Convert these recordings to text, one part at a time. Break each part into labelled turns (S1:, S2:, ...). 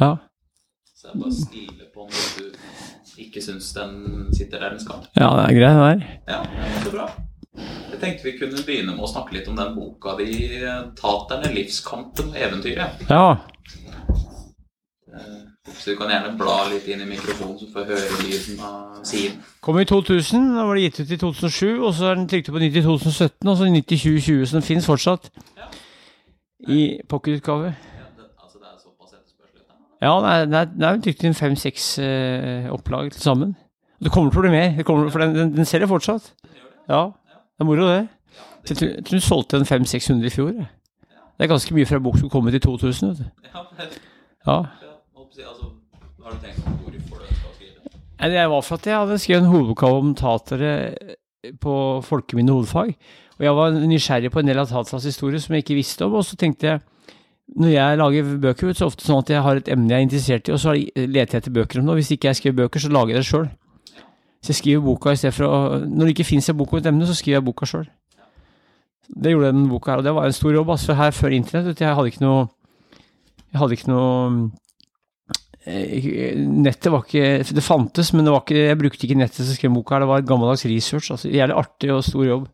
S1: Ja.
S2: Så jeg bare stiller på når du ikke syns den sitter der den skal.
S1: ja, det er greit, det der.
S2: Ja, så bra. Jeg tenkte vi kunne begynne med å snakke litt om den boka di, 'Taterne, livskampen og eventyret'.
S1: Ja.
S2: Eh, Så du kan gjerne bla litt inn i mikrofonen, så får jeg høre lyden av siden.
S1: Kom i 2000, da var det gitt ut i 2007, og så er den trykt på nytt i 2017, og så 90-2020, så den finnes fortsatt. I pocketutgave.
S2: Ja, det, altså, det er såpass etterspørsel etter den?
S1: Ja, det er, det er, inn fem-seks eh, opplag til sammen. Det kommer til å bli mer, kommer, for den, den, den selger fortsatt. Ja, det er moro det. Jeg tror, du solgte en 500-600 i fjor. Det er ganske mye fra bok som kom ut i 2000. vet du.
S2: Ja, har du tenkt på hvorfor du skal skrive?
S1: Det var for at jeg hadde skrevet en hovedoppgave om tatere på folkeminne hovedfag. Og jeg var nysgjerrig på en del av taternes historie som jeg ikke visste om. Og så tenkte jeg, når jeg lager bøker, så er det ofte sånn at jeg har et emne jeg er interessert i, og så leter jeg etter bøker om det. Hvis ikke jeg skriver bøker, så lager jeg det sjøl. Så jeg skriver boka i stedet for å Når det ikke fins en bok om et emne, så skriver jeg boka sjøl. Det gjorde den boka her, og det var en stor jobb. Altså her før internett, jeg hadde ikke noe Jeg hadde ikke noe eh, Nettet var ikke Det fantes, men det var ikke, jeg brukte ikke nettet til å skrive boka her. Det var gammeldags research. altså Jævlig artig og stor jobb.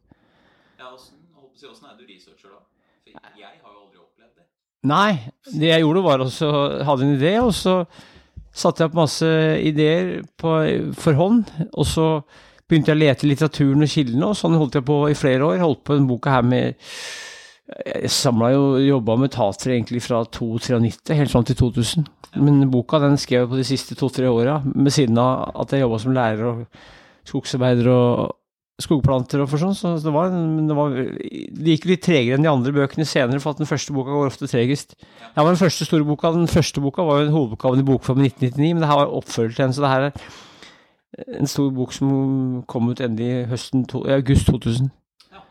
S2: Å.
S1: Nei, det jeg gjorde var også hadde en idé, og så satte jeg opp masse ideer på, for hånd. Og så begynte jeg å lete i litteraturen og kildene, og sånn holdt jeg på i flere år. Holdt på den boka her med Jeg samla jo jobba med tatere egentlig fra 1993 helt fram til 2000. Men boka den skrev jeg på de siste to-tre åra, med siden av at jeg jobba som lærer og skogsarbeider og skogplanter og for sånn. Så det var, men det var Det gikk litt tregere enn de andre bøkene senere, for at den første boka går ofte tregest. Det var den første store boka. Den første boka var jo en hovedboka i bokform i 1999, men det her var oppfølger til en, så det her er en stor bok som kom ut endelig høsten to, i august 2000.
S2: Ja.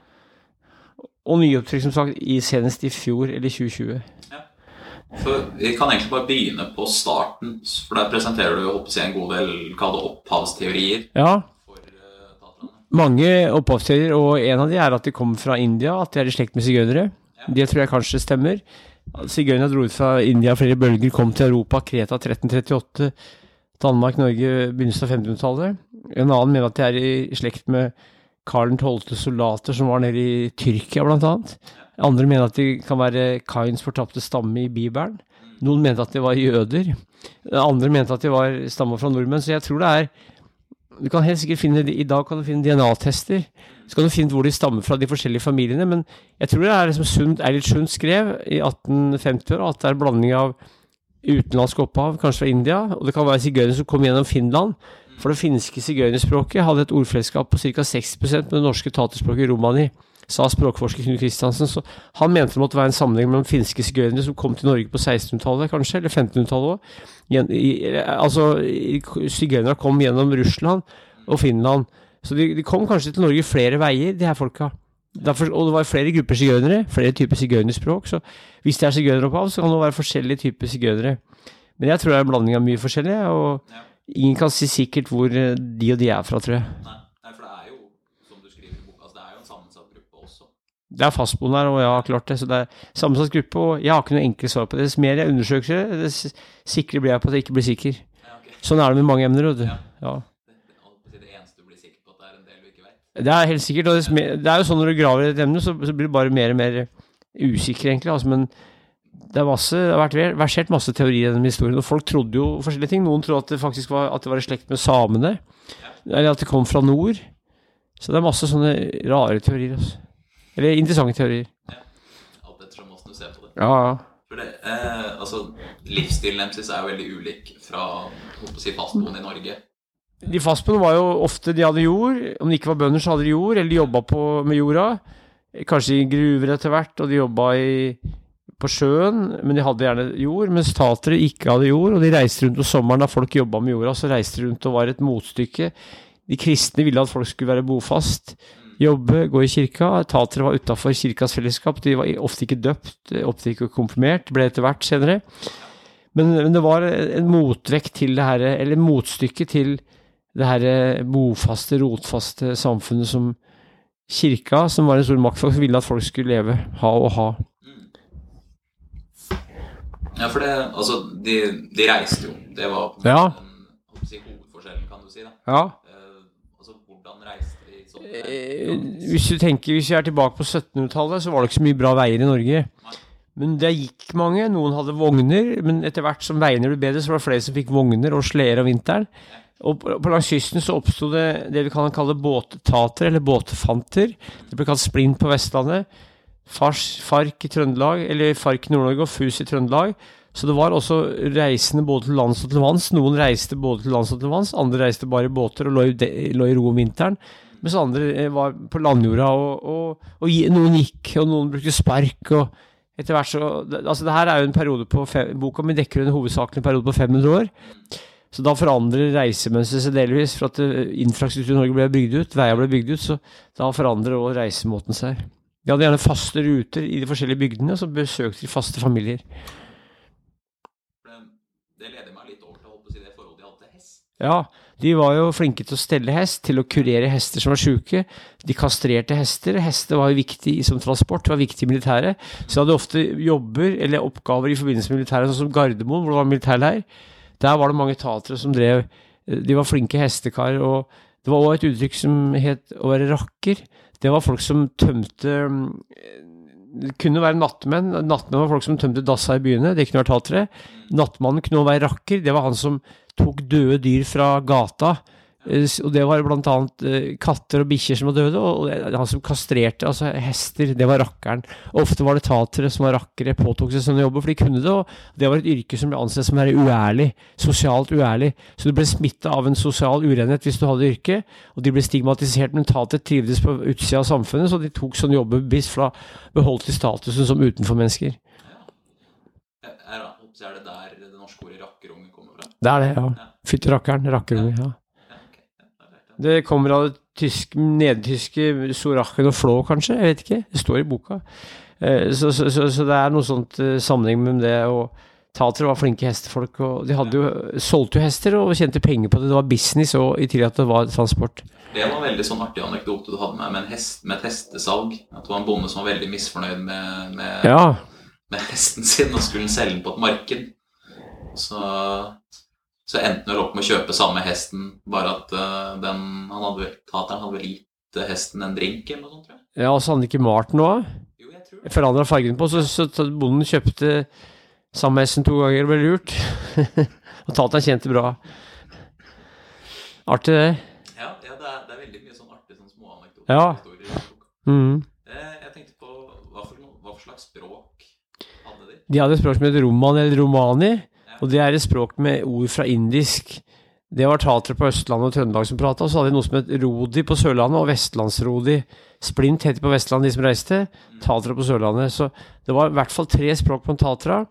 S1: Og nyopptrykk, som sagt, i, senest i fjor, eller 2020.
S2: For Vi kan egentlig bare begynne på starten, for der presenterer du jo å en god del hva det opphavsteorier
S1: Ja. Mange opphavsteorier, og en av de er at de kommer fra India, at de er i slekt med sigøynere. Det tror jeg kanskje stemmer. Sigøynere dro ut fra India flere bølger, kom til Europa, Kreta 1338, Danmark, Norge, begynnelsen av 1500-tallet. En annen mener at de er i slekt med Karl 12. soldater som var nede i Tyrkia, blant annet. Andre mener at de kan være Kains fortapte stamme i Bibelen. Noen mente at de var jøder. Andre mente at de var stammer fra nordmenn. Så jeg tror det er Du kan helt sikkert finne I dag kan du finne DNA-tester. Så kan du finne hvor de stammer fra, de forskjellige familiene. Men jeg tror det er liksom sunt, Eilert Sund skrev i 1850-åra at det er en blanding av utenlandsk opphav, kanskje fra India, og det kan være sigøynere som kom gjennom Finland. For det finske sigøynerspråket hadde et ordfellesskap på ca. 60% med det norske taterspråket romani, sa språkforsker Knut Kristiansen. Så han mente det måtte være en sammenheng mellom finske sigøynere som kom til Norge på 1600-tallet, kanskje, eller 1500-tallet òg. Altså, sigøynere kom gjennom Russland og Finland. Så de, de kom kanskje til Norge flere veier, de her folka. Derfor, og det var flere grupper sigøynere, flere typer sigøynerspråk. Så hvis det er sigøyneropphav, så kan det være forskjellige typer sigøynere. Men jeg tror det er en blanding av mye forskjellig, og ingen kan si sikkert hvor eh, de og de er fra, tror jeg.
S2: Nei, nei, for det er jo, som du skriver i boka, altså, det er jo en sammensatt gruppe også.
S1: Det er fastboende her, og jeg har klart det. Så det er sammensatt gruppe, og jeg har ikke noe enkelt svar på det. Dess mer jeg undersøker det, dess sikrere blir jeg på at jeg ikke blir sikker.
S2: Ja, okay.
S1: Sånn er det med mange emner, vet du.
S2: Ja.
S1: Ja.
S2: Det, er en del du ikke vet.
S1: Det helt sikkert, og det er jo sånn når du graver i et emne, så, så blir du bare mer og mer usikker, egentlig. Altså, men det, er masse, det har vært ver- versert masse teorier denne historien, og folk trodde jo forskjellige ting. Noen trodde at det faktisk var, at det var i slekt med samene, eller at det kom fra nord. Så det er masse sånne rare teorier. Altså. Eller interessante teorier. Ja.
S2: Alt ettersom hvordan du ser på det.
S1: Ja, ja.
S2: For det, eh, altså, Livsstilen deres er jo veldig ulik fra si, fastboende i Norge.
S1: De fastboende var jo ofte De hadde jord. Om de ikke var bønder, så hadde de jord, eller de jobba med jorda. Kanskje i gruver etter hvert, og de jobba i, på sjøen, men de hadde gjerne jord. Mens tatere ikke hadde jord, og de reiste rundt på sommeren da folk jobba med jorda, så reiste de rundt og var et motstykke. De kristne ville at folk skulle være bofast, jobbe, gå i kirka. Tatere var utafor kirkas fellesskap, de var ofte ikke døpt, ofte ikke konfirmert, ble etter hvert senere. Men, men det var en motvekt til det her, eller motstykke til det her bofaste, rotfaste samfunnet som kirka, som var en stor maktfaktor, ville at folk skulle leve, ha og ha.
S2: Ja, for det Altså, de, de reiste jo. Det var
S1: Ja.
S2: hovedforskjellen, kan du si. da.
S1: Ja.
S2: Eh, altså, hvordan reiste de sånn
S1: Eh, Hvis du tenker, hvis vi er tilbake på 1700-tallet, så var det ikke så mye bra veier i Norge. Men det gikk mange. Noen hadde vogner, men etter hvert som veiene ble bedre, så var det flere som fikk vogner og sleder om vinteren. Og på, langs kysten så oppsto det det vi kan kalle båttater, eller båtfanter. Det ble kalt splint på Vestlandet. Fars, Fark i Trøndelag, eller Fark i Nord-Norge og Fus i Trøndelag. Så det var også reisende både til lands og til vanns. Noen reiste både til lands og til vanns, andre reiste bare i båter og lå i, lå i ro om vinteren. Mens andre eh, var på landjorda, og, og, og noen gikk, og noen brukte spark. og etter hvert så, altså det her er jo en periode på Boka mi dekker en hovedsakelig periode på 500 år. Så da forandrer reisemønsteret seg delvis. For at infrastruktur infrastrukturen i Norge ble bygd ut, veier ble bygd ut, så da forandrer også reisemåten seg. De hadde gjerne faste ruter i de forskjellige bygdene, og så besøkte de faste familier.
S2: Det, leder meg litt over til å si det forholdet de hadde til hest.
S1: Ja, de var jo flinke til å stelle hest, til å kurere hester som var sjuke. De kastrerte hester. Hester var jo viktig som transport, var viktig i militæret. Så de hadde ofte jobber eller oppgaver i forbindelse med militæret, sånn som Gardermoen, hvor det var militærleir. Der var det mange tatere som drev De var flinke hestekarer, og det var også et uttrykk som het å være rakker. Det var folk som tømte Det kunne være nattmenn. Nattmenn var folk som tømte dassa i byene. Det kunne vært halv tre. Nattmannen kunne være rakker. Det var han som tok døde dyr fra gata. Eh, Og det var blant annet eh, katter og bikkjer som var døde, og han som kastrerte altså hester, det var rakkeren. Ofte var det tatere som var rakkere, påtok seg sånne jobber, for de kunne det, og det var et yrke som ble ansett som være uærlig, sosialt uærlig. Så du ble smitta av en sosial urenhet hvis du hadde yrke, og de ble stigmatisert, men tatere trivdes på utsida av samfunnet, så de tok sånne jobber bevisst, for da beholdt de statusen som utenformennesker.
S2: Er, er, er det der det norske ordet rakkerunge kommer fra?
S1: Det er det, ja. Fytti rakkeren, rakkerunge, ja.
S2: Ja, ok. Ja, da vet jeg.
S1: Det kommer av det tysk, nedertyske Sorachen og Flå, kanskje? Jeg vet ikke. Det står i boka. Eh, Så, så, så, så det er noe sånt eh, sammenheng med det. og Tatere var flinke hestefolk, og de hadde jo, solgte jo hester og tjente penger på det. Det var business, og i tillegg at det var transport.
S2: Det var en veldig sånn artig anekdote du hadde med, med, en hest, med et hestesalg. At det var en bonde som var veldig misfornøyd med, med,
S1: Ja,
S2: med hesten sin og skulle selge den på et marked. Så, så endte han opp med å kjøpe samme hesten, bare at eh, den, han hadde, tateren hadde vel gitt eh, hesten en drink eller noe sånt, tror jeg.
S1: ja og så hadde han ikke malt noe.
S2: Jo, jeg tror det.
S1: Forandra fargen på, så, så bonden kjøpte samme hesten to ganger og ble lurt. og tateren tjente bra. Artig, det.
S2: Ja, ja det, er, det er veldig mye sånn artig sånn småanekdoter.
S1: Ja. Mhm.
S2: Eh, Jeg tenkte på hva, for, hva for slags språk hadde de?
S1: De hadde et språk som heter roman eller romani, og det er et språk med ord fra indisk. Det var tatere på Østlandet og Trøndelag som prata, så hadde de noe som het rodi på Sørlandet og vestlandsrodi. Splint het de på Vestlandet, de som reiste. Tatere på Sørlandet. Så det var i hvert fall tre språk på en tatera,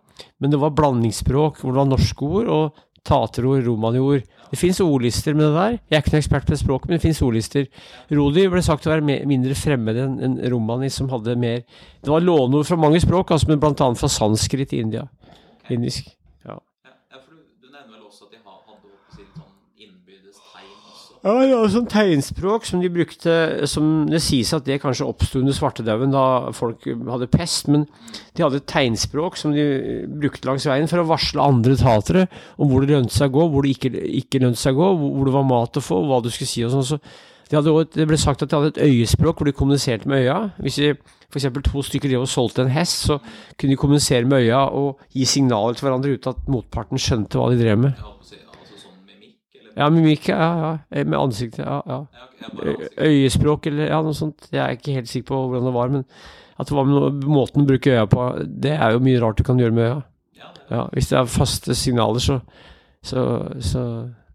S1: men det var blandingsspråk hvor det var norske ord og taterord, romaniord. Det fins ordlister med det der. Jeg er ikke noen ekspert på språket, men det fins ordlister. Rodi ble sagt å være mindre fremmed enn romani, som hadde mer Det var låneord fra mange språk, altså, men annet fra sanskrit i India. Indisk.
S2: Ja, ja, for du, du nevner vel også at de ha, hadde holdt på å si litt sånn innbyrdes tegn også?
S1: Ja, ja, sånn tegnspråk som de brukte som Det sies at det kanskje oppsto under svartedauden, da folk hadde pest, men de hadde et tegnspråk som de brukte langs veien for å varsle andre tatere om hvor det lønte seg å gå, hvor det ikke, ikke lønte seg å gå, hvor det var mat å få, hva du skulle si og sånn. Så de også, det ble sagt at de hadde et øyespråk hvor de kommuniserte med øya. Hvis de f.eks. to stykker drev og solgte en hest, så kunne de kommunisere med øya og gi signaler til hverandre uten at motparten skjønte hva de drev med.
S2: Jeg holdt på å si, altså sånn mimikk? Eller?
S1: Ja, mimikk, ja, ja. Med ansiktet, ja. ja. Øyespråk eller ja, noe sånt. Jeg er ikke helt sikker på hvordan det var, men at det var med måten å bruke øya på, det er jo mye rart du kan gjøre med øya.
S2: Ja,
S1: Ja, hvis det er faste signaler, så, så, så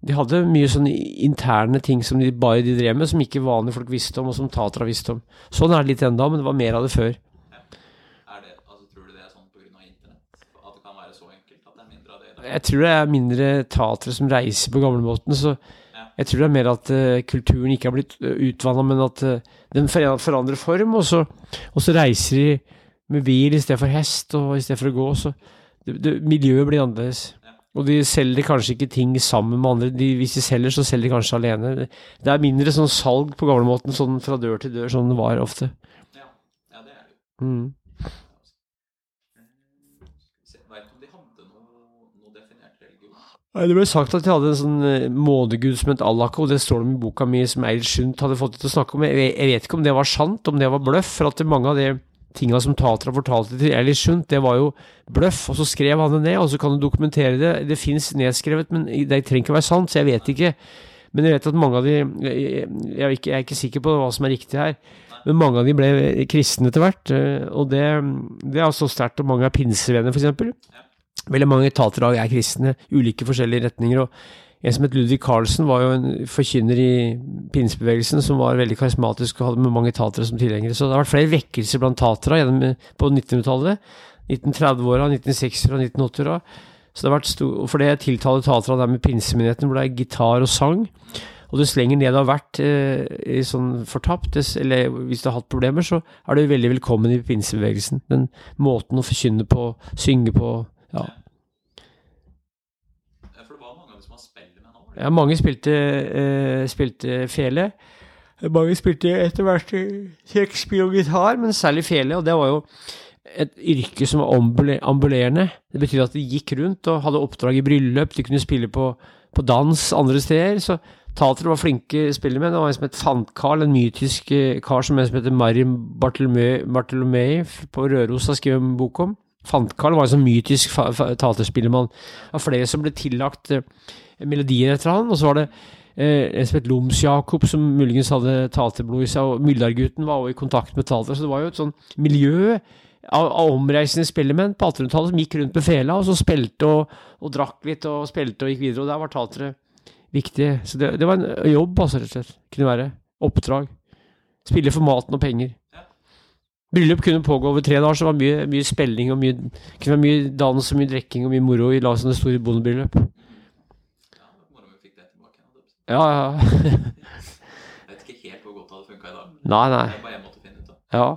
S1: De hadde mye sånne interne ting som de bare de drev med, som ikke vanlige folk visste om, og som Tatra visste om. Sånn er det litt enda, men det var mer av det før.
S2: er det, altså, tror du det er sånn på grunn av internett? At det kan være så enkelt at det er mindre av det? i dag?
S1: Jeg tror det er mindre tatere som reiser på gamlemåten, så jeg tror det er mer at uh, kulturen ikke har blitt utvanna, men at uh, den forandrer form, og så, og så reiser de med bil i stedet for hest, og i stedet for å gå, så det, det, miljøet blir annerledes. Og de selger kanskje ikke ting sammen med andre. De, hvis de selger, så selger de kanskje alene. Det, det er mindre sånn salg på gamlemåten, sånn fra dør til dør, sånn det var ofte.
S2: Ja, ja, det er det.
S1: Mm. Det ble sagt at jeg hadde en sånn Mådegud månegud som het Alako, og det står det i boka mi som Eil Sundt hadde fått til å snakke om. Jeg, vet ikke om det var sant, om det var bløff, for at mange av de tinga som Tatra fortalte til Eil Sundt, det var jo bløff, og så skrev han det ned, og så kan du dokumentere det. Det fins nedskrevet, men det trenger ikke å være sant, så jeg vet ikke. Men jeg vet at mange av de Jeg, jeg, er, ikke, jeg er ikke sikker på hva som er riktig her. Men mange av de ble kristne etter hvert, eh, og det, det er så sterkt. Og mange er pinsevenner, f.eks. Veldig mange tatere er kristne, ulike forskjellige retninger. og En som het Ludvig Carlsen, var jo en forkynner i pinsebevegelsen som var veldig karismatisk og hadde med mange tatere som tilhengere. Så det har vært flere vekkelser blant tatere på 1900-tallet. 1930-åra, 1960-åra, 1980-åra. Så det har vært stor, For det tiltaler tatere der med pinsemyndigheten, hvor det er gitar og sang. Og dess lenger ned av har vært eh, sånn fortapt, eller hvis du har hatt problemer, så er du veldig velkommen i pinsebevegelsen. Den måten å forkynne på, synge på, ja.
S2: For det var mange av dem som har spilt med nå?
S1: Ja, mange spilte, eh, spilte fele. Mange spilte etter hvert trekkspill og gitar, men særlig fele. Og det var jo et yrke som var ambulerende. Det betydde at de gikk rundt og hadde oppdrag i bryllup, de kunne spille på, på dans andre steder. Så Tater var flinke spillermenn. Det var en som het Fant-Carl, en mytisk eh, kar som en som heter Marim Bartolomei på Røros har skrevet en bok om. Fant-Carl var en sånn mytisk taterspillermann. Det var flere som ble tillagt eh, melodier etter han, og så var det eh, en som het Loms-Jakob, som muligens hadde taterblod i seg, og Myllargutten var også i kontakt med tater, så det var jo et sånn miljø av, av omreisende spillermenn på 1800-tallet som gikk rundt med fela, og så spilte og, og, drakk litt og spilte og gikk videre, og der var tatere viktig. Så det, det, var en jobb, altså, rett og slett. Kunne være. Oppdrag. Spille for maten og penger. Bryllup kunne pågå over tre dager, så det var mye, mye spilling og mye kunne være mye dans og mye drikking og mye moro i sånne store bondebryllup. Ja, ja.
S2: jeg vet ikke helt hvor godt det hadde funka i dag.
S1: Nei, nei.
S2: Det er bare jeg måtte finne ut av.
S1: Ja.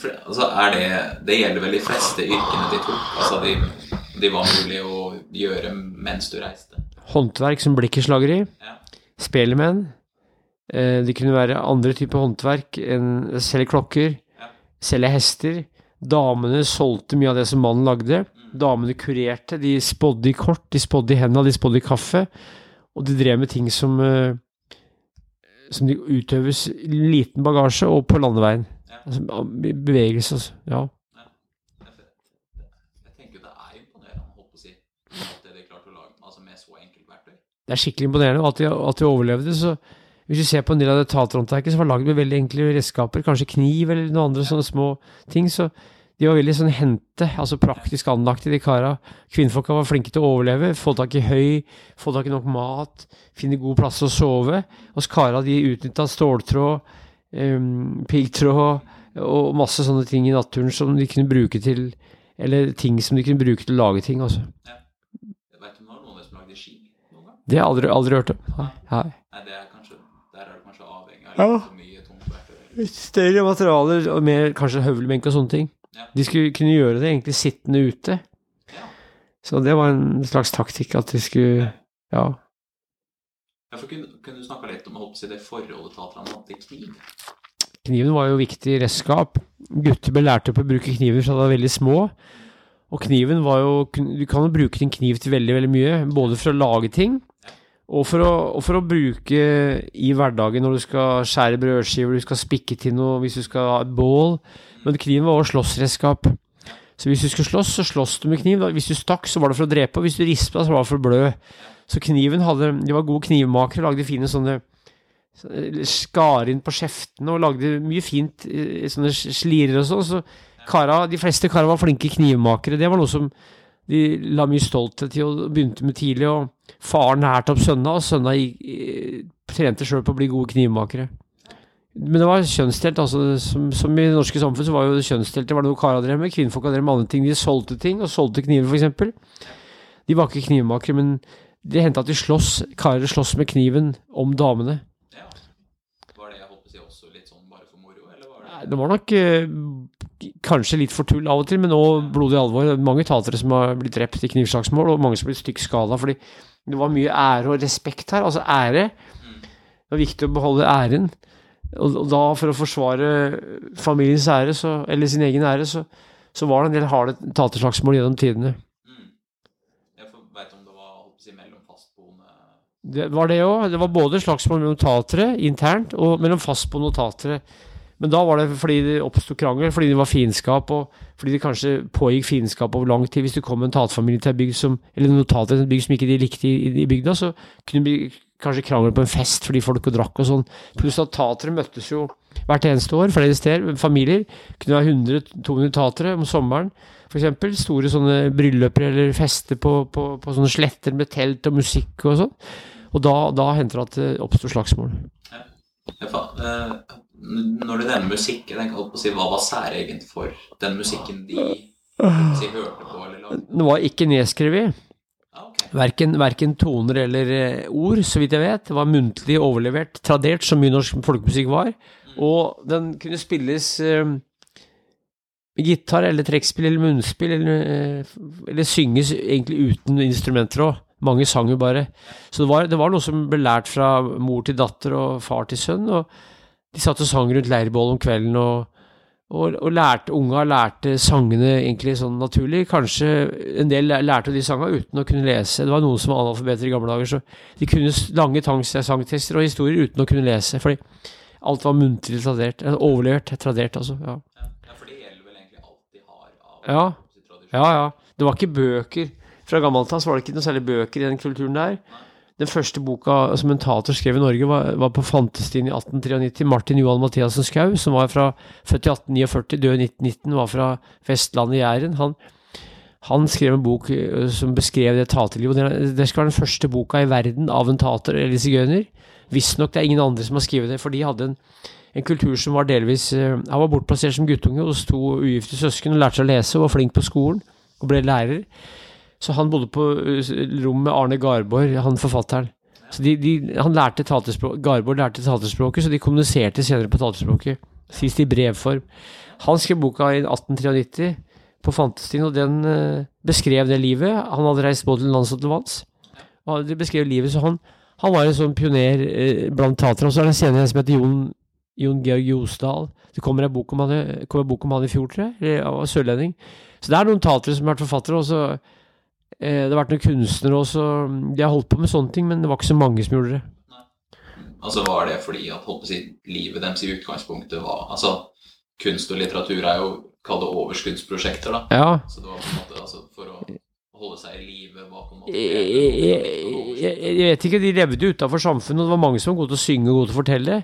S2: For, altså, er det, det gjelder vel de fleste yrkene de tok? Altså, de, de var mulig å gjøre mens du reiste?
S1: håndverk som blikkenslageri, ja. spelemenn. Eh, det kunne være andre typer håndverk selge klokker, selge hester. Damene solgte mye av det som mannen lagde. Mm. Damene kurerte, de spådde i kort, de spådde i hendene, de spådde i kaffe. Og de drev med ting som, eh, som de utøves i liten bagasje og på landeveien. Ja. Altså, bevegelse, altså. Ja. det er skikkelig imponerende at de, at de overlevde. så hvis du ser på en del av det teaterhåndverket som var lagd med veldig enkle redskaper, kanskje kniv eller noen andre sånne små ting, så de var veldig sånn hente, altså praktisk anlagte, de kara. Kvinnfolka var flinke til å overleve, få tak i høy, få tak i nok mat, finne god plass å sove. Hos kara de utnytta ståltråd, um, piggtråd og masse sånne ting i naturen som de kunne bruke til Eller ting som de kunne bruke til å lage ting, altså. Ja. Det har jeg aldri, aldri hørt om. Nei.
S2: Nei, det er kanskje, der er det kanskje avhengig av ja.
S1: Større materialer og mer kanskje høvelbenk og sånne ting. De skulle kunne gjøre det egentlig sittende ute. Ja. Så det var en slags taktikk at de skulle Ja.
S2: ja for kunne, kunne du snakka litt om si, det forholdet taterne hadde til kniv?
S1: Kniven var jo viktig redskap. Gutter ble lært opp å bruke kniver fra de var veldig små. Og kniven var jo Du kan jo bruke din kniv til veldig, veldig mye. Både for å lage ting, og for, å, og for, å, bruke i hverdagen når du skal skjære brødskiver, du skal spikke til noe, hvis du skal ha et bål. Men kniven var også slåssredskap. Så hvis du skulle slåss, så slåss du med kniv. Hvis du stakk, så var det for å drepe. Og hvis du rispa, så var det for å blø. Så kniven hadde De var gode knivmakere, lagde fine sånne Skar inn på skjeftene og lagde mye fint, eh, sånne slirer og sånn. Så kara, de fleste kara var flinke knivmakere. Det var noe som de la mye stolthet i og begynte med tidlig. Og faren lærte opp sønna, og sønna trente sjøl på å bli gode knivmakere. Men det var kjønnsdelt. altså som, som, i det norske samfunn så var jo det kjønnsdelt. Det var noe kara drev med. Kvinnfolk drev med andre ting. De solgte ting, og solgte kniver, f.eks. De var ikke knivmakere, men det hendte at de slåss, karer slåss med kniven om damene. Ja.
S2: Var det jeg håper, også litt sånn bare for moro, eller var
S1: det Det var nok uh, kanskje litt for tull av og til, men nå blodig alvor. Mange tatere som har blitt drept i knivslagsmål, og mange som har blitt stygt skada fordi det var mye ære og respekt her. Altså ære. Det var viktig å beholde æren. Og, da, for å forsvare familiens ære, så, eller sin egen ære, så, så var det en del harde taterslagsmål gjennom tidene.
S2: Mm. Ja, Veit om det var holdt si, mellom fastboende
S1: Det var det òg. Det var både slagsmål mellom tatere internt og mellom fastboende og tatere. Men da var det fordi det oppsto krangel, fordi det var fiendskap, og fordi det kanskje pågikk fiendskap over lang tid. Hvis det kom en tatfamilie til en bygg som, eller notater til en bygg som ikke de likte i, i bygda, så kunne det bli kanskje krangel på en fest fordi folk og drakk og sånn. Pluss at tatere møttes jo hvert eneste år, flere steder. Familier kunne ha 100-200 tatere om sommeren. Eksempel store sånne brylluper eller fester på, på, på sånne sletter med telt og musikk og sånn. Og da, da hendte det at det oppsto slagsmål.
S2: Ja, fa- eh, Når du nevner musikk, jeg tenker på å si, hva var særegent for den musikken de si, hørte på eller lagde?
S1: Det var ikke nedskrevet.
S2: Ok.
S1: Verken, verken toner eller eh, ord, så vidt jeg vet. Det var muntlig overlevert, tradert, som mye norsk folkemusikk var. Og den kunne spilles eh, gitar eller trekkspill eller munnspill, eller, eh, eller synges egentlig uten instrumenter òg. Mange sang jo bare. Så det var, det var noe som ble lært fra mor til datter og far til sønn. og De satt og sang rundt leirbålet om kvelden og, og, og lærte, unga lærte sangene egentlig sånn naturlig. Kanskje en del lærte de sangene uten å kunne lese. Det var noen som var analfabeter i gamle dager, så de kunne lange sangtester og historier uten å kunne lese. Fordi alt var muntlig tradert. Overlevert, tradert, altså. Ja.
S2: Ja, for det gjelder vel egentlig alt de har av
S1: Ja.
S2: tradisjon.
S1: Ja, ja. Det var ikke bøker. Fra gammelt av var det ikke noe særlig bøker i den kulturen der. Den første boka som en tater skrev i Norge, var, var på Fantestien i 1893. Martin Johan Mathiassen Skau, som var fra, født i 1849, død i 1919, var fra Vestlandet, Jæren. Han, han skrev en bok som beskrev det taterlivet. Det, skal være den første boka i verden av en tater eller sigøyner. Visstnok det er ingen andre som har skrevet det, for de hadde en, en kultur som var delvis Han var bortplassert som guttunge hos to ugifte søsken og lærte seg å lese og var flink på skolen og ble lærer. Så han bodde på ø, rom med Arne Garborg, han forfatteren. Så de, de, han lærte Garborg lærte taterspråket, så de kommuniserte senere på taterspråket. Sist i brevform. Han skrev boka i 1893 på Fantestien, og den eh, beskrev det livet. Han hadde reist både til lands og til vanns. Og det beskrev livet, så han, han var en sånn pioner eh, blant tatere. Og så er det senere en som heter Jon, Jon Georg Josdal. Det kommer en bok om han, kom en bok om han i fjor, tror jeg. var sørlending. Så det er noen tatere som har vært forfattere. og så eh, Det har vært noen kunstnere også. De har holdt på med sånne ting, men det var ikke så mange som gjorde det.
S2: Altså var det fordi at holdt på å si, livet deres i utgangspunktet var Altså, kunst og litteratur er jo Kall overskuddsprosjekter, da.
S1: Ja,
S2: Så det var på en måte altså, for å holde seg i live på en måte
S1: jeg, jeg, jeg, vet ikke, de levde jo utafor samfunnet, og det var mange som var gode til å synge og gode til å fortelle.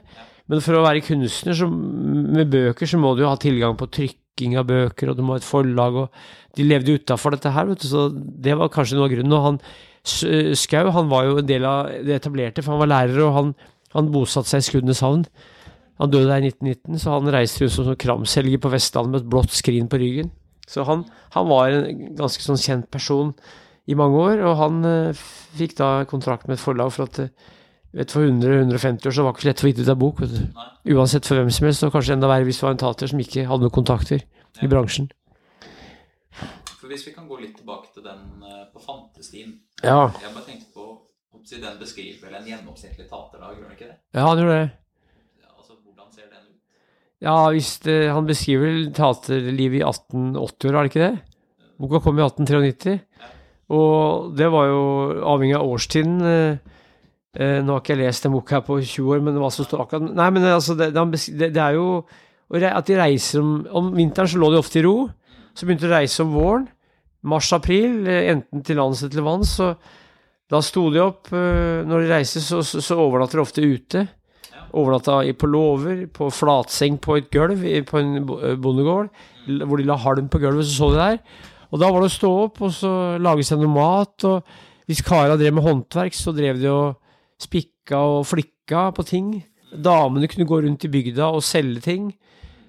S1: Men for å være kunstner så, med bøker, så må du jo ha tilgang på trykking av bøker, og du må ha et forlag, og de levde utafor dette her, vet du, så det var kanskje noe av grunnen. Og han Skau, han var jo en del av det etablerte, for han var lærer, og han, han bosatte seg i Skudeneshavn. Han døde der i 1919, så han reiste rundt som kramselger på Vestlandet med et blått skrin på ryggen. Så han, han var en ganske sånn kjent person i mange år, og han eh, fikk da kontrakt med et forlag for at eh, vet, For 100-150 år så var det ikke så lett å få gitt ut en bok. Vet du. Uansett for hvem som helst, og kanskje enda verre hvis det var en tater som ikke hadde noen kontakter i bransjen.
S2: For hvis vi kan gå litt tilbake til den eh, på Fantestien
S1: Ja,
S2: Jeg bare tenkte på Den beskriver vel en gjennomsnittlig taterdag, gjør den ikke det?
S1: ja han gjør det.
S2: Ja, altså, Hvordan ser den ut?
S1: Ja, det, han beskriver taterlivet i 1880-åra, er det ikke det? Boka kom i 1893. Og det var jo avhengig av årstiden. Eh, eh, nå har ikke jeg lest den boka på 20 år, men hva som står akkurat Nei, men altså, det, det, det, er jo at de reiser om Om vinteren så lå de ofte i ro. Så begynte de å reise om våren. Mars-april, eh, enten til lands eller til vanns. Så da sto de opp. eh, Når de reiser, så, så, så overnatter de ofte ute. Overnatta på låver, på flatseng på et gulv på en bo- eh, bondegård, hvor de la halm på gulvet, så sov de der. Og da var det å stå opp og så lage seg noe mat. Og hvis kara drev med håndverk, så drev de og spikka og flikka på ting. Damene kunne gå rundt i bygda og selge ting.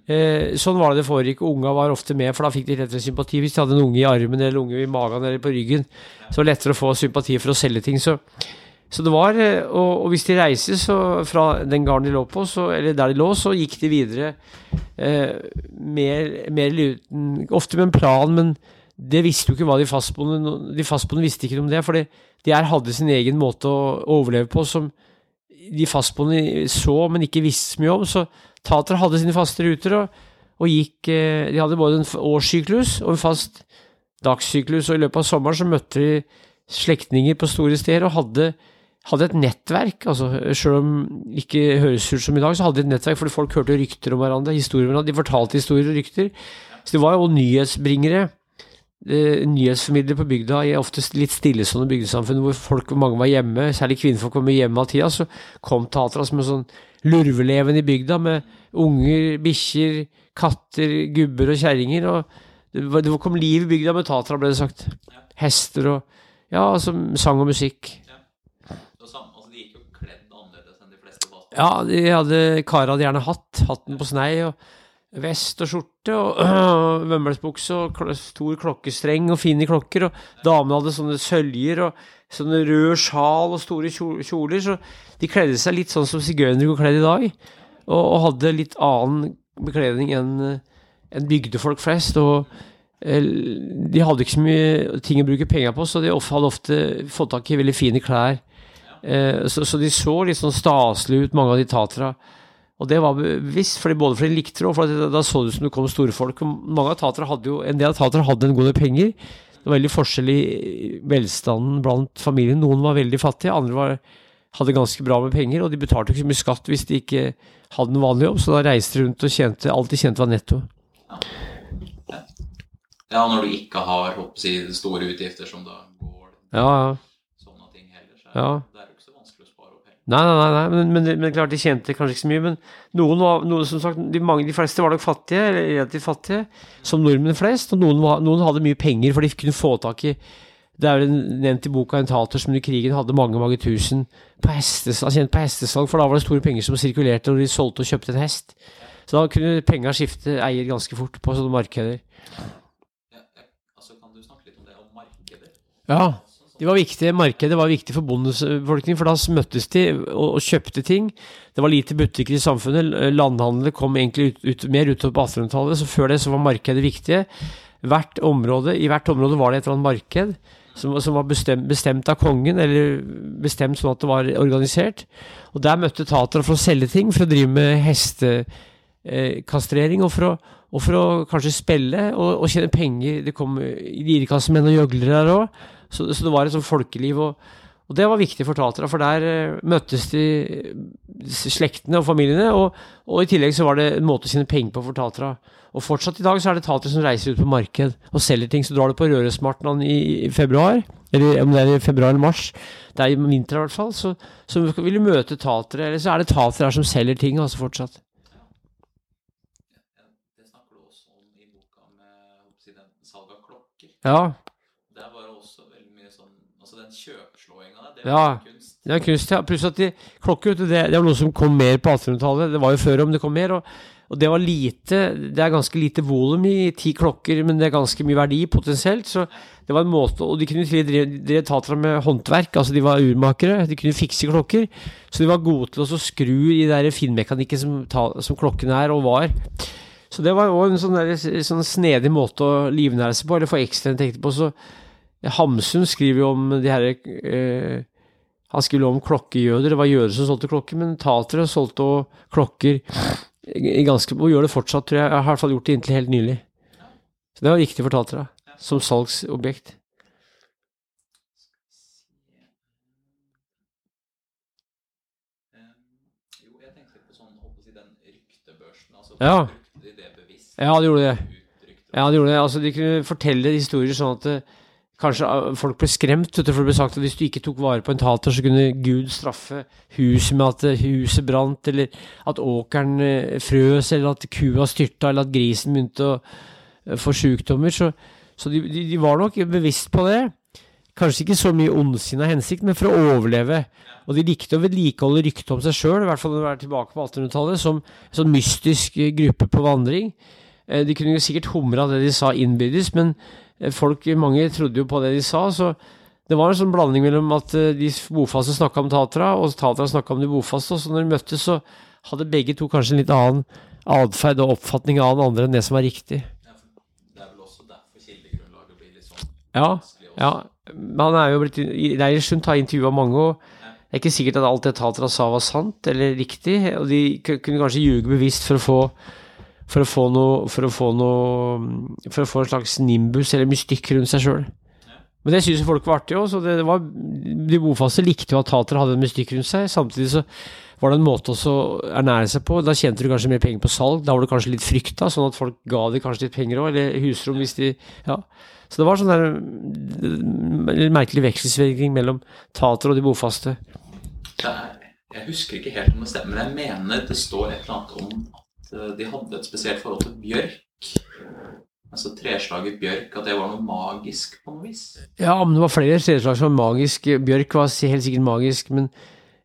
S1: Eh, sånn var det det foregikk. Unga var ofte med, for da fikk de lettere sympati. Hvis de hadde en unge i armen eller unge i magen eller på ryggen, så var det lettere å få sympati for å selge ting. Så, så det var eh, og, og hvis de reiste så fra den gården de lå på, så, eller der de lå, så gikk de videre eh, mer, mer Ofte med en plan, men det visste jo ikke hva de fastboende De fastboende visste ikke om det, for de her hadde sin egen måte å overleve på som de fastboende så, men ikke visste mye om. Så Tater hadde sine faste ruter og, og gikk eh, De hadde både en årssyklus og en fast dagssyklus, og i løpet av sommeren så møtte de slektninger på store steder og hadde, hadde et nettverk. altså Selv om det ikke høres ut som i dag, så hadde de et nettverk fordi folk hørte rykter om hverandre. historier om hverandre, De fortalte historier og rykter. Så de var jo nyhetsbringere. Eh, nyhetsformidlere på bygda i ofte litt stillestående bygdesamfunn hvor folk, mange var hjemme, særlig kvinnfolk var mye hjemme av tida, så kom teatret som en sånn lurveleven i bygda med unger, bikkjer, katter, gubber og kjerringer. og det, det kom liv i bygda med tatra, ble det sagt. Hester og Ja, altså sang og musikk.
S2: Det samme, altså De gikk jo kledd annerledes enn de fleste var.
S1: Ja, de hadde Kara hadde gjerne hatt. Hatten på snei og vest og skjorte og øh, vømmelsbukse og kl stor klokkestreng og fine klokker. Og damene hadde sånne søljer og sånne rød sjal og store kjoler. Så de kledde seg litt sånn som sigøynere går kledd i dag. Og, og hadde litt annen bekledning enn en bygdefolk flest. Og eh, de hadde ikke så mye ting å bruke penger på, så de hadde ofte fått tak i veldig fine klær. Eh, så, de så litt sånn staselig ut, mange av de tatra. Og det var bevisst, fordi både fordi de likte det, og fordi da så det ut som det kom store folk. Mange av tatra hadde jo, En del av tatra hadde en god del penger. Det var veldig forskjell i velstanden blant familien. Noen var veldig fattige, andre var, hadde ganske bra med penger, og de betalte ikke så mye skatt hvis de ikke hadde en vanlig jobb, så da reiste de rundt og tjente alt de tjente var netto.
S2: Ja, når du ikke har håper jeg, å si, store utgifter som da går
S1: Ja, ja.
S2: sånne ting heller, så er
S1: Ja. Nei, nei, nei, nei. Men, men, men klart de tjente kanskje ikke så mye. Men noen var, noen, som sagt, de, mange, de fleste var nok fattige, eller relativt fattige, som nordmenn flest. Og noen, var, noen hadde mye penger, for de kunne få tak i Det er vel nevnt i boka en tater som under krigen hadde mange mange tusen på hestes, altså tjent på hestesalg, for da var det store penger som sirkulerte når de solgte og kjøpte en hest. Så da kunne penga skifte eier ganske fort på sånne markeder.
S2: Ja, ja, altså, kan du snakke litt om det, om markeder?
S1: Ja. De var viktige, Markedet var viktig for bondebefolkningen, for da møttes de og, og kjøpte ting. Det var lite butikker i samfunnet. Landhandelen kom egentlig ut, ut, mer utover på 1800-tallet, så før det så var markedet viktige. Hvert område, I hvert område var det et eller annet marked som, som var bestemt, bestemt av kongen, eller bestemt sånn at det var organisert. Og der møtte tatere for å selge ting, for å drive med hestekastrering, og, for å- og for å kanskje spille og, og tjene penger. Det kom lirikassemenn og gjøglere der òg. Så, så det var et sånt folkeliv. Og, og det var viktig for taterne, for der eh, møttes de slektene og familiene. Og, og i tillegg så var det en måte å tjene penger på for taterne. Og fortsatt i dag så er det tatere som reiser ut på marked og selger ting. Så drar du på Rørosmartnan i, i februar, eller om det er i februar eller mars, det er i vinter i hvert fall, så, så vil du møte tatere. Eller så er det tatere her som selger ting, altså fortsatt.
S2: Ja,
S1: Ja.
S2: kunst.
S1: Det er kunst, ja. Pluss at de, klokker, det, det var noe som kom mer på 1800-tallet. Det var jo før om det kom mer. Og, og det var lite Det er ganske lite volum i ti klokker, men det er ganske mye verdi potensielt. Så det var en måte Og de kunne drive drev taterne med håndverk. Altså de var urmakere. De kunne fikse klokker. Så de var gode til å skru i der finmekanikken som, som klokkene er og var. Så det var jo en sånn, der, sånn snedig måte å livnære seg på, eller få ekstra inntekter på. Så Hamsun skriver jo om de her eh, Han skulle om klokkejøder. Det var jøder som solgte klokker, men tatere solgte også klokker i ganske, og gjør det fortsatt, tror jeg. Jeg har i hvert fall gjort det inntil helt nylig. Så det var viktig for tatere som salgsobjekt.
S2: Sånn. Altså,
S1: Ja. Ja, de gjorde det. Ja, de gjorde det. Altså, de kunne fortelle historier sånn at eh, kanskje eh, folk ble skremt. For det ble sagt at hvis du ikke tok vare på en tater, så kunne Gud straffe huset med at eh, huset brant, eller at åkeren eh, frøs, eller at kua styrta, eller at grisen begynte å eh, få sykdommer. Så, så de, de, de var nok bevisst på det. Kanskje ikke så mye ondsinna hensikt, men for å overleve. Og de likte å vedlikeholde ryktet om seg sjøl, i hvert fall når de var tilbake på 1800-tallet, som en sånn mystisk gruppe på vandring. De kunne jo sikkert humra det de sa innbyrdes, men folk, mange trodde jo på det de sa, så det var en sånn blanding mellom at eh, de bofaste snakka om tatera, og tatera snakka om de bofaste, og så når de møttes, så hadde begge to kanskje en litt annen atferd og oppfatning av den andre enn det som var riktig.
S2: Det er vel også derfor kildegrunnlaget blir litt sånn
S1: Ja, ja. Men han er jo blitt Reir Sund har intervjua mange, og det er ikke sikkert at alt det Tatra sa var sant eller riktig, og de kunne kanskje ljuge bevisst for å få for å få noe For å få noe For å få en slags nimbus eller mystikk rundt seg sjøl. Men det syns folk var artig òg, de bofaste likte jo at tatere hadde en mystikk rundt seg. Samtidig så var det en måte å ernære seg på. Da tjente du kanskje mer penger på salg. Da var du kanskje litt frykt, da, sånn at folk ga deg kanskje litt penger òg, eller husrom hvis de Ja. Så det var sånn der merkelig vekselsvirkning mellom tater og de bofaste.
S2: Jeg husker ikke helt om det stemmer, men jeg mener det står et eller annet om eh, de hadde et spesielt forhold til bjørk. Altså treslaget bjørk, at det var noe magisk på noe vis.
S1: Ja, men det var flere treslag som var magisk. Bjørk var helt sikkert magisk, men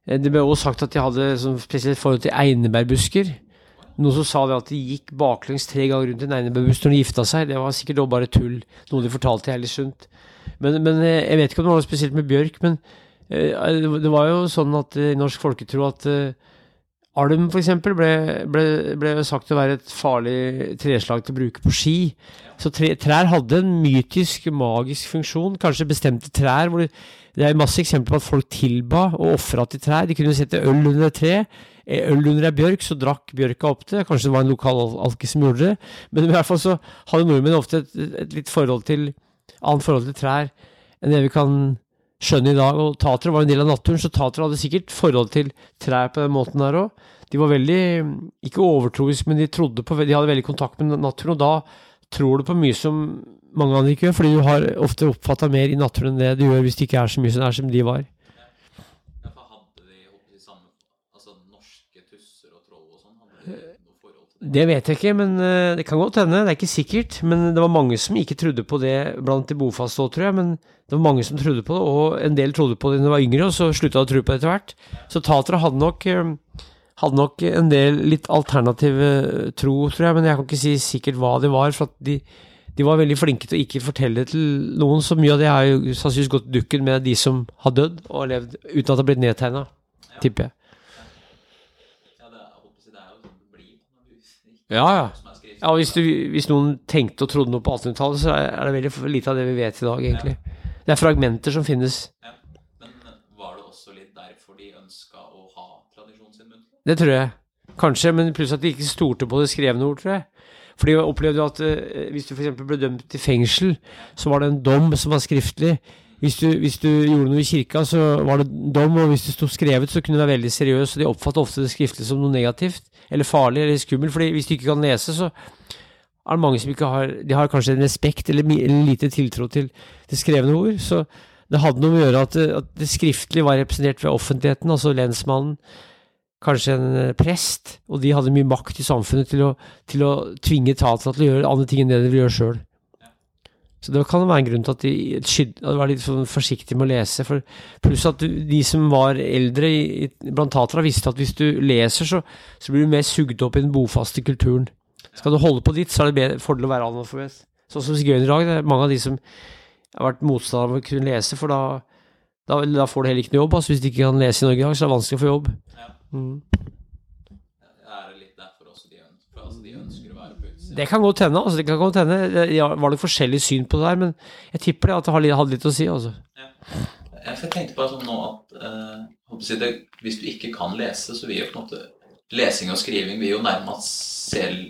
S1: eh, det ble også sagt at de hadde sånn spesielt forhold til einebærbusker. Noen som sa det at de gikk baklengs tre ganger rundt en einebærbusk når de gifta seg. Det var sikkert også bare tull, noe de fortalte i sunt. Men, men eh, jeg vet ikke om det var noe spesielt med bjørk, men det var jo sånn at i norsk folketro at Alm f.eks. Ble, ble, ble sagt å være et farlig treslag til å bruke på ski. Så tre, trær hadde en mytisk, magisk funksjon. Kanskje bestemte trær hvor det, er masse eksempler på at folk tilba og ofra til trær. De kunne sette øl under et tre. Øl under ei bjørk, så drakk bjørka opp det. Kanskje det var en lokal alkis som gjorde det. Men i hvert fall så hadde nordmenn ofte et, et litt forhold til, annet forhold til trær enn det vi kan skjønne i dag. Og tatere var en del av naturen, så tatere hadde sikkert forhold til trær på den måten der òg. De var veldig, ikke overtroiske, men de trodde på, de hadde veldig kontakt med naturen. Og da tror du på mye som mange andre ikke gjør, fordi du har ofte oppfatta mer i naturen enn det du gjør hvis det ikke er så mye som, er som de var.
S2: Derfor hadde de, de samme, altså norske tusser og troll og sånn, hadde de noe forhold til det?
S1: Det vet jeg ikke, men uh, det kan godt hende. Det er ikke sikkert. Men det var mange som ikke trodde på det blant de bofaste òg, tror jeg. Men det var mange som trodde på det, og en del trodde på det da de var yngre, og så slutta de å tro på det etter hvert. Så tatere hadde nok uh, hadde nok en del litt alternative tro, tror jeg, men jeg kan ikke si sikkert hva det var. For at de, de var veldig flinke til å ikke fortelle til noen. Så mye av det har jo sannsynligvis gått dukken med de som har dødd og levd uten at det har blitt nedtegna, tipper jeg.
S2: Ja, det er, jeg håper å si, det er jo sånn det blir når du ikke
S1: Ja, ja. Ja, hvis, du, hvis noen tenkte og trodde noe på 1800-tallet, så er det veldig lite av det vi vet i dag, egentlig. Det er fragmenter som finnes.
S2: Ja. Men var det også litt derfor de ønska å ha tradisjonen sin muntlig?
S1: Det tror jeg. Kanskje, men pluss at de ikke stolte på det skrevne ord, tror jeg. For de opplevde at uh, hvis du f.eks. ble dømt til fengsel, så var det en dom som var skriftlig. Hvis du, hvis du gjorde noe i kirka, så var det dom, og hvis det sto skrevet, så kunne det være veldig seriøst. Og de oppfattet ofte det skriftlige som noe negativt, eller farlig, eller skummel. fordi hvis du ikke kan lese, så er det mange som ikke har De har kanskje en respekt eller, en lite tiltro til det skrevne ord. Så det hadde noe med å gjøre at, det- at det skriftlige var representert ved offentligheten, altså lensmannen, kanskje en eh, prest, og de hadde mye makt i samfunnet til å, til å tvinge etatene til å gjøre andre ting enn det de ville gjøre sjøl. Så det kan være en grunn til at de de var litt sånn forsiktige med å lese. For pluss at de som var eldre blant tatere, visste at hvis du leser, så, så blir du mer sugd opp i den bofaste kulturen. Skal du holde på ditt, så er det bedre, fordel å være analfabet. Sånn som sigøynere i dag. Det er mange av de som har vært motstandere av å kunne lese, for da, da, da får du heller ikke noe jobb. Altså, hvis du ikke kan lese i Norge i dag, så er det vanskelig å få jobb.
S2: Ja.
S1: Mm.
S2: Er det litt derfor også de ønsker, for altså de ønsker å være på utsida?
S1: Det kan godt hende. Altså, det kan godt hende. Det ja, var nok forskjellig syn på det der, men jeg tipper det at det hadde litt å si. Altså.
S2: Jeg jeg tenkte bare sånn nå at eh, det, hvis du ikke kan lese, så vil jo på en måte lesing og skriving vil jo nærmest selv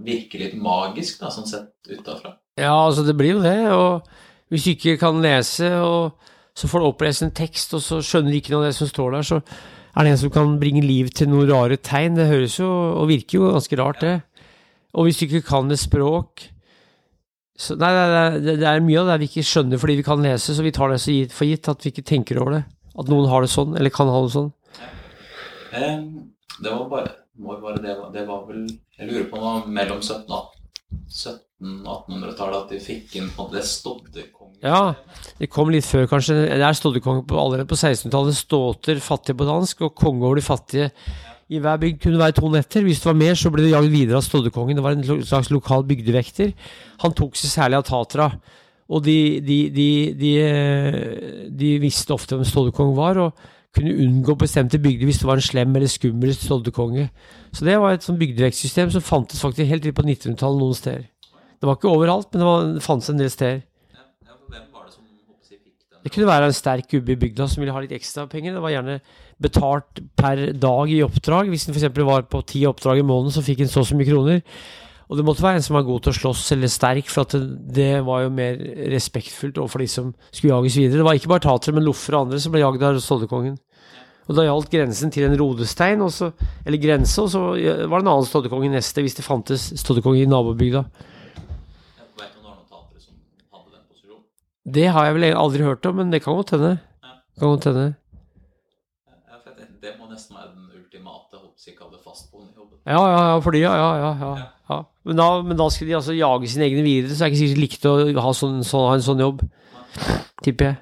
S2: virke litt magisk, da, sånn sett utafra.
S1: Ja, altså det blir jo det. Og hvis du ikke kan lese, og så får du opplest en tekst, og så skjønner du ikke noe av det som står der, så er det en som kan bringe liv til noen rare tegn. Det høres jo og virker jo ganske rart, det. Og hvis du ikke kan et språk så, Nei, det er, det, er mye av det vi ikke skjønner fordi vi kan lese, så vi tar det så gitt, for gitt at vi ikke tenker over det. At noen har det sånn, eller kan ha det sånn.
S2: Um, det var bare, bare det, var- det var vel Jeg lurer på om det var mellom 17 og 1800-tallet at de fikk inn på det stoddekongen.
S1: Ja. Det kom litt før, kanskje. Det er stoddekonge allerede på 1600-tallet. Ståter, fattige på dansk, og konge over de fattige. I hver bygd kunne det være to netter. Hvis det var mer, så ble det jagd videre av stoddekongen. Det var en slags lokal bygdevekter. Han tok seg særlig av tatera. Og de, de, de, de, eh, de visste ofte hvem stoddekongen var, og kunne unngå bestemte bygder hvis det var en slem eller skummel stoddekonge. Så det var et sånn bygdevektsystem som fantes faktisk helt på 1900-tallet noen steder. Det var ikke overalt, men det, var, det fantes en del steder.
S2: Det
S1: kunne være en sterk gubbe i bygda som ville ha litt ekstra penger. Det var gjerne betalt per dag i oppdrag. Hvis en f.eks. var på ti oppdrag i måneden, så fikk en så og så mye kroner. Og det måtte være en som var god til å slåss eller sterk, for det, det var jo mer respektfullt overfor de som skulle jages videre. Det var ikke bare tatere, men loffer og andre som ble jagd av Stoddekongen. Og da gjaldt grensen til en rodestein, også, eller grense, og så var det en annen Stoddekonge neste, hvis det fantes Stoddekonge i nabobygda.
S2: Det
S1: har jeg vel aldri hørt om, men det kan godt hende. Kan godt hende.
S2: Ja, for jeg tenkte, Det må nesten være den ultimate holdt fastboende jobben.
S1: Ja, ja, ja, for de, ja, ja, ja, ja, ja. Men, da, men da skal de altså jage sine egne videre, så er det ikke sikkert de likte å ha, sånn, sånn, ha en sånn jobb. Tipper jeg.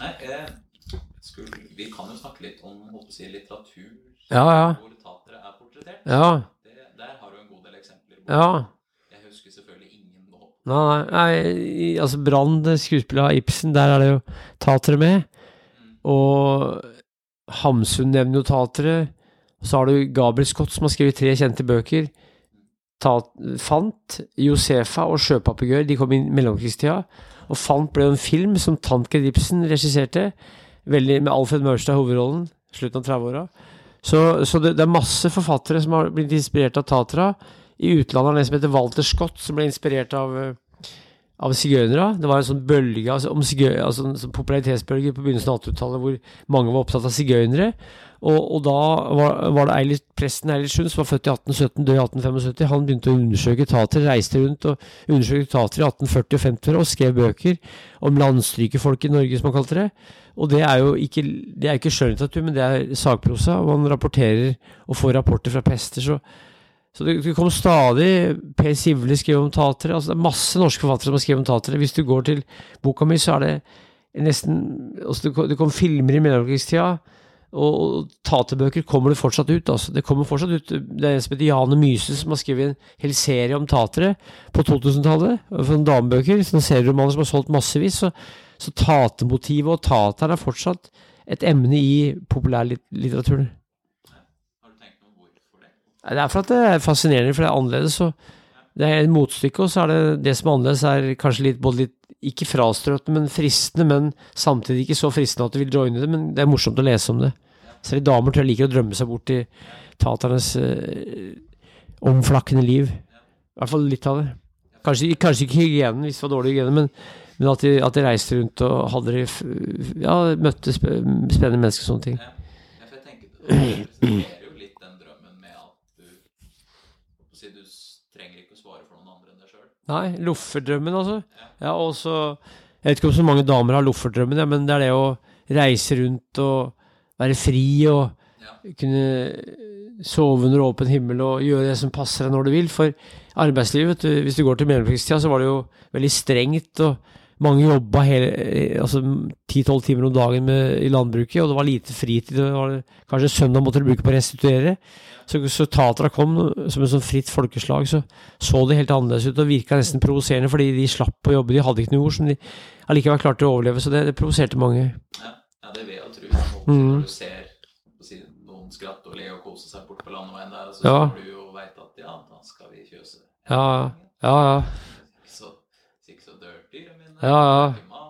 S2: Nei, jeg skulle, vi kan jo snakke litt om si, litteratur
S1: Ja, ja.
S2: hvor tatere er portrettert.
S1: Ja,
S2: Det, der har du en god del eksempler.
S1: ja.
S2: Jeg husker selvfølgelig ingen nå.
S1: Nei, nei, nei altså Brand, skuespillet av Ibsen, der er det jo tatere med. Og Hamsun nevner jo tatere. Så har du Gabriel Scott, som har skrevet tre kjente bøker. Tat, Fant, Josefa og Sjøpapegøyer. De kom inn i mellomkrigstida. Og Fant ble jo en film som Tankred Ibsen regisserte, veldig, med Alfred Mørstad i hovedrollen, slutten av 30-åra. Så, så det, det er masse forfattere som har blitt inspirert av tatera. I utlandet det en som heter Walter Scott, som ble inspirert av eh, av sigøynere. Det var en sånn bølge altså, sigøy, altså en sånn popularitetsbølge på begynnelsen av 1800-tallet hvor mange var opptatt av sigøynere. Og, og da var, var det Eilert, presten Eilert Sund, som var født i 1817, død i 1875. Han begynte å undersøke tater, reiste rundt og undersøkte tater i 1840- og 50-åra og skrev bøker om landstrykerfolk i Norge, som han kalte det. Og det er jo ikke, det er ikke skjønnlitteratur, men det er sakprosa. Og han rapporterer og får rapporter fra pester. så så det, det kommer stadig Per Sivle skrev om tatere. Altså det er masse norske forfattere som har skrevet om tatere. Hvis du går til boka mi, så er det nesten altså det, kom- det kom filmer i mellomkrigstida, og, taterbøker kommer det fortsatt ut. Altså. Det kommer fortsatt ut. Det er en som heter Jane Myse, som har skrevet en hel serie om tatere på 2000-tallet. For en damebøker. Sånne serieromaner som har solgt massevis. Så, så tatemotivet og tateren er fortsatt et emne i populærlitteraturen.
S2: Har du tenkt noe om hvorfor det?
S1: Er for at det er fascinerende, for det er annerledes. Og det er et motstykke, og så er det det som er annerledes, er kanskje litt, både litt ikke frastrøtende, men fristende, men samtidig ikke så fristende at du vil joine det. Men det er morsomt å lese om det. Selv damer tror jeg liker å drømme seg bort i taternes eh, omflakkende liv. I hvert fall litt av det. Kanskje, kanskje ikke hygienen, hvis det var dårlig hygiene, men, men at, de, at de reiste rundt og hadde de, ja, møtte spennende mennesker og sånne ting.
S2: Ja, for jeg tenker Det representerer jo litt den drømmen med at du holdt på å si, Du s- trenger ikke å svare for noen andre enn deg sjøl.
S1: Nei, lofferdrømmen, altså. Ja, og så Jeg vet ikke om så mange damer har lofferdrømmen, ja, men det er det å reise rundt og være fri og
S2: Ja.
S1: kunne sove under åpen himmel og gjøre det som passer deg når du vil. For arbeidslivet, hvis du går til mellomkrigstida, så var det jo veldig strengt, og mange jobba hele, altså 10-12 timer om dagen med, i landbruket, og det var lite fritid. Det var, kanskje søndag måtte du bruke på å restituere. Så, så Tatra kom som et sånn fritt folkeslag, så så det helt annerledes ut og virka nesten provoserende, fordi de slapp å jobbe, de hadde ikke noe jord som de allikevel klarte å overleve, så det, det provoserte mange.
S2: Ja, ja, det vil jeg tro.
S1: Mm.
S2: Når du ser noen skratte og le og kose seg bort på landeveien der, så
S1: Ja.
S2: står du jo veit at ja, da skal vi fjøse.
S1: Ja, ja, ja.
S2: Ikke så, ikke så dør dyra mine.
S1: Ja, ja.